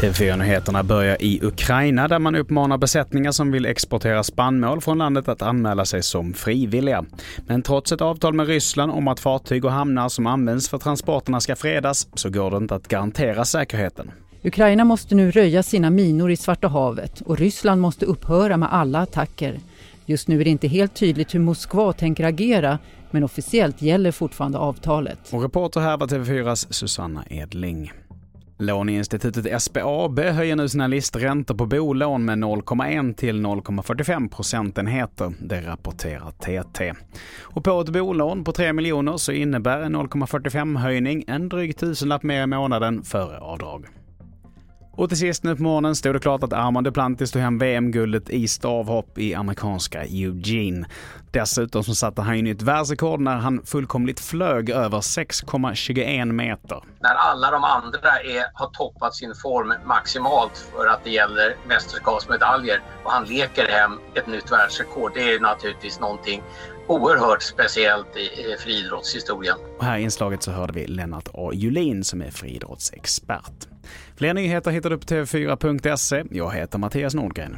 TV4-nyheterna börjar i Ukraina där man uppmanar besättningar som vill exportera spannmål från landet att anmäla sig som frivilliga. Men trots ett avtal med Ryssland om att fartyg och hamnar som används för transporterna ska fredas så går det inte att garantera säkerheten. Ukraina måste nu röja sina minor i Svarta havet och Ryssland måste upphöra med alla attacker. Just nu är det inte helt tydligt hur Moskva tänker agera men officiellt gäller fortfarande avtalet. Och reporter här var TV4s Susanna Edling. Låneinstitutet SBAB höjer nu sina listräntor på bolån med 0,1 till 0,45 procentenheter. Det rapporterar TT. Och på ett bolån på 3 miljoner så innebär en 0,45 höjning en dryg tusenlapp mer i månaden före avdrag. Och till sist nu på morgonen stod det klart att Armand Duplantis tog hem VM-guldet i stavhopp i amerikanska Eugene. Dessutom så satte han ju nytt världsrekord när han fullkomligt flög över 6,21 meter. När alla de andra är, har toppat sin form maximalt för att det gäller mästerskapsmedaljer och han leker hem ett nytt världsrekord, det är naturligtvis någonting oerhört speciellt i friidrottshistorien. Och här i inslaget så hörde vi Lennart A. Julin som är friidrottsexpert. Fler nyheter hittar du på tv4.se. Jag heter Mattias Nordgren.